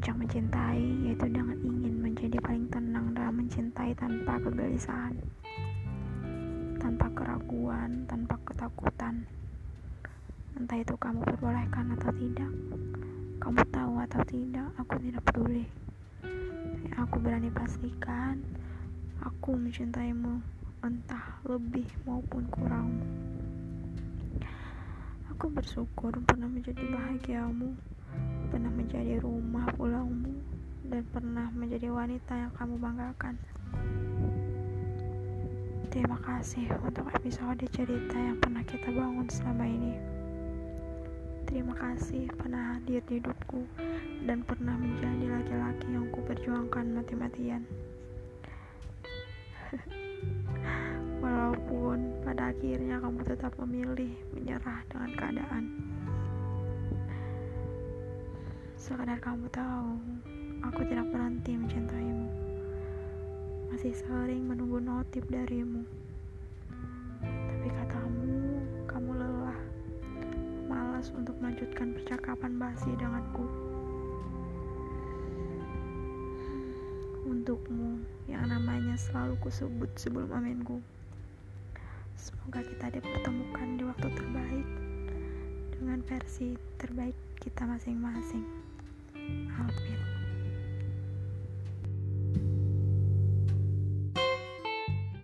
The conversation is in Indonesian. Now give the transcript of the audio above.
puncak mencintai yaitu dengan ingin menjadi paling tenang dalam mencintai tanpa kegelisahan tanpa keraguan tanpa ketakutan. Entah itu kamu perbolehkan atau tidak kamu tahu atau tidak aku tidak peduli. Aku berani pastikan aku mencintaimu entah lebih maupun kurang. Aku bersyukur pernah menjadi bahagiamu pernah menjadi rumah pulangmu, dan pernah menjadi wanita yang kamu banggakan. Terima kasih untuk episode cerita yang pernah kita bangun selama ini. Terima kasih pernah hadir di hidupku dan pernah menjadi laki-laki yang ku perjuangkan mati-matian. Walaupun pada akhirnya kamu tetap memilih menyerah dengan keadaan. Sekadar kamu tahu, aku tidak berhenti mencintaimu. Masih sering menunggu notif darimu. Tapi katamu, kamu lelah. Malas untuk melanjutkan percakapan basi denganku. Untukmu yang namanya selalu kusebut sebelum aminku. Semoga kita dipertemukan di waktu terbaik dengan versi terbaik kita masing-masing.